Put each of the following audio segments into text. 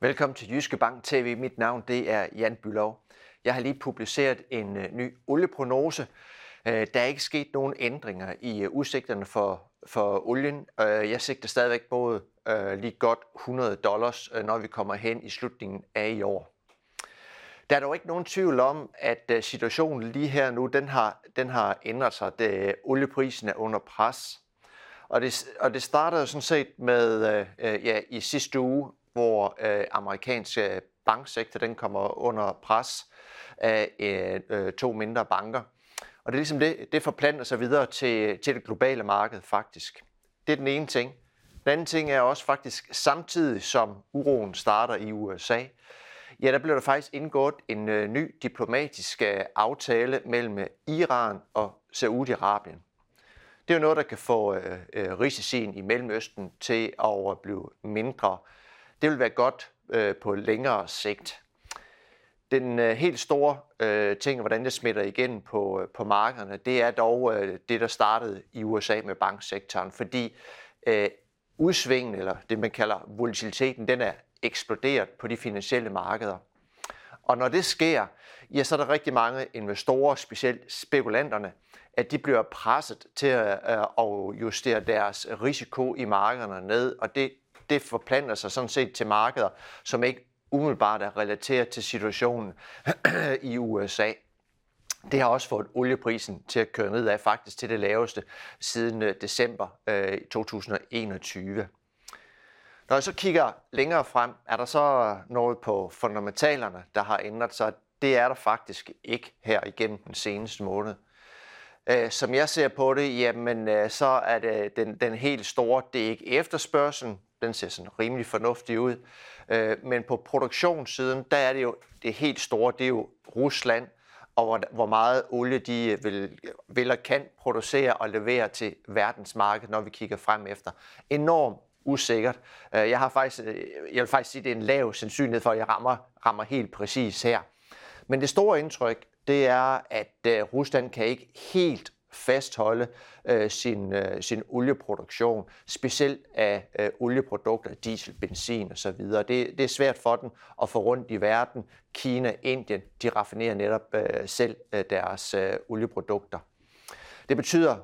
Velkommen til Jyske Bank TV. Mit navn det er Jan Bylov. Jeg har lige publiceret en øh, ny olieprognose. Øh, der er ikke sket nogen ændringer i øh, udsigterne for, for olien. Jeg sigter stadigvæk både lige godt 100 dollars, når vi kommer hen i slutningen af i år. Der er dog ikke nogen tvivl om, at situationen lige her nu, den har, den har ændret sig. Det, olieprisen er under pres. Og det, og det startede sådan set med ja, i sidste uge, hvor øh, amerikanske øh, banksektor den kommer under pres af øh, øh, to mindre banker. Og det er ligesom det, det forplanter sig videre til, til det globale marked faktisk. Det er den ene ting. Den anden ting er også faktisk samtidig som uroen starter i USA, ja, der blev der faktisk indgået en øh, ny diplomatisk øh, aftale mellem Iran og Saudi-Arabien. Det er jo noget, der kan få øh, øh risicien i Mellemøsten til at blive mindre. Det vil være godt øh, på længere sigt. Den øh, helt store øh, ting, hvordan det smitter igen på, øh, på markederne, det er dog øh, det, der startede i USA med banksektoren, fordi øh, udsvingen, eller det man kalder volatiliteten, den er eksploderet på de finansielle markeder. Og når det sker, ja, så er der rigtig mange investorer, specielt spekulanterne, at de bliver presset til at, øh, at justere deres risiko i markederne ned, og det det forplanter sig sådan set til markeder, som ikke umiddelbart er relateret til situationen i USA. Det har også fået olieprisen til at køre ned af faktisk til det laveste siden øh, december øh, 2021. Når jeg så kigger længere frem, er der så noget på fundamentalerne, der har ændret sig. Det er der faktisk ikke her igennem den seneste måned. Øh, som jeg ser på det, jamen, øh, så er det den, den helt store, det er ikke efterspørgselen, den ser sådan rimelig fornuftig ud. Øh, men på produktionssiden, der er det jo det helt store, det er jo Rusland, og hvor, hvor meget olie de øh, vil, vil og kan producere og levere til verdensmarkedet, når vi kigger frem efter. Enormt usikkert. Øh, jeg har faktisk, jeg vil faktisk sige, at det er en lav sandsynlighed for, at jeg rammer, rammer helt præcis her. Men det store indtryk, det er, at øh, Rusland kan ikke helt fastholde øh, sin, øh, sin olieproduktion, specielt af øh, olieprodukter, diesel, benzin osv. Det, det er svært for dem at få rundt i verden. Kina, Indien, de raffinerer netop øh, selv øh, deres øh, olieprodukter. Det betyder, at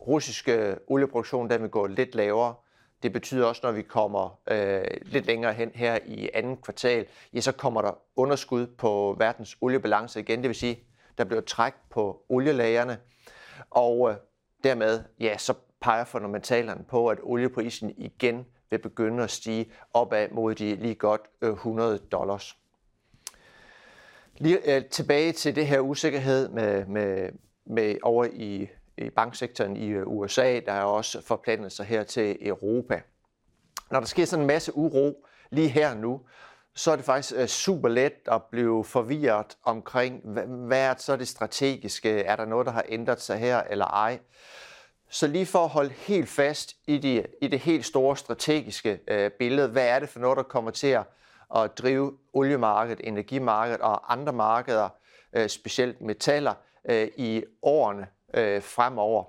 russiske øh, olieproduktion den vil gå lidt lavere. Det betyder også, når vi kommer øh, lidt længere hen her i anden kvartal, ja, så kommer der underskud på verdens oliebalance igen. Det vil sige, der bliver træk på olielagerne. Og øh, dermed, ja, så peger fundamentalerne på, at olieprisen igen vil begynde at stige opad mod de lige godt øh, 100 dollars. Lige øh, tilbage til det her usikkerhed med, med, med over i, i banksektoren i øh, USA, der er også forplantet sig her til Europa. Når der sker sådan en masse uro lige her nu, så er det faktisk øh, super let at blive forvirret omkring, hvad er så det strategiske? Er der noget, der har ændret sig her eller ej? Så lige for at holde helt fast i, de, i det helt store strategiske øh, billede, hvad er det for noget, der kommer til at, at drive oliemarkedet, energimarkedet og andre markeder, øh, specielt metaller, øh, i årene øh, fremover?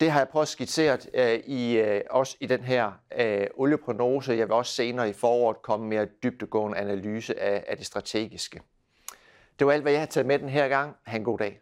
Det har jeg prøvet at skitsere øh, i, øh, også i den her øh, olieprognose. Jeg vil også senere i foråret komme med en dybdegående analyse af, af det strategiske. Det var alt, hvad jeg har taget med den her gang. Ha' en god dag.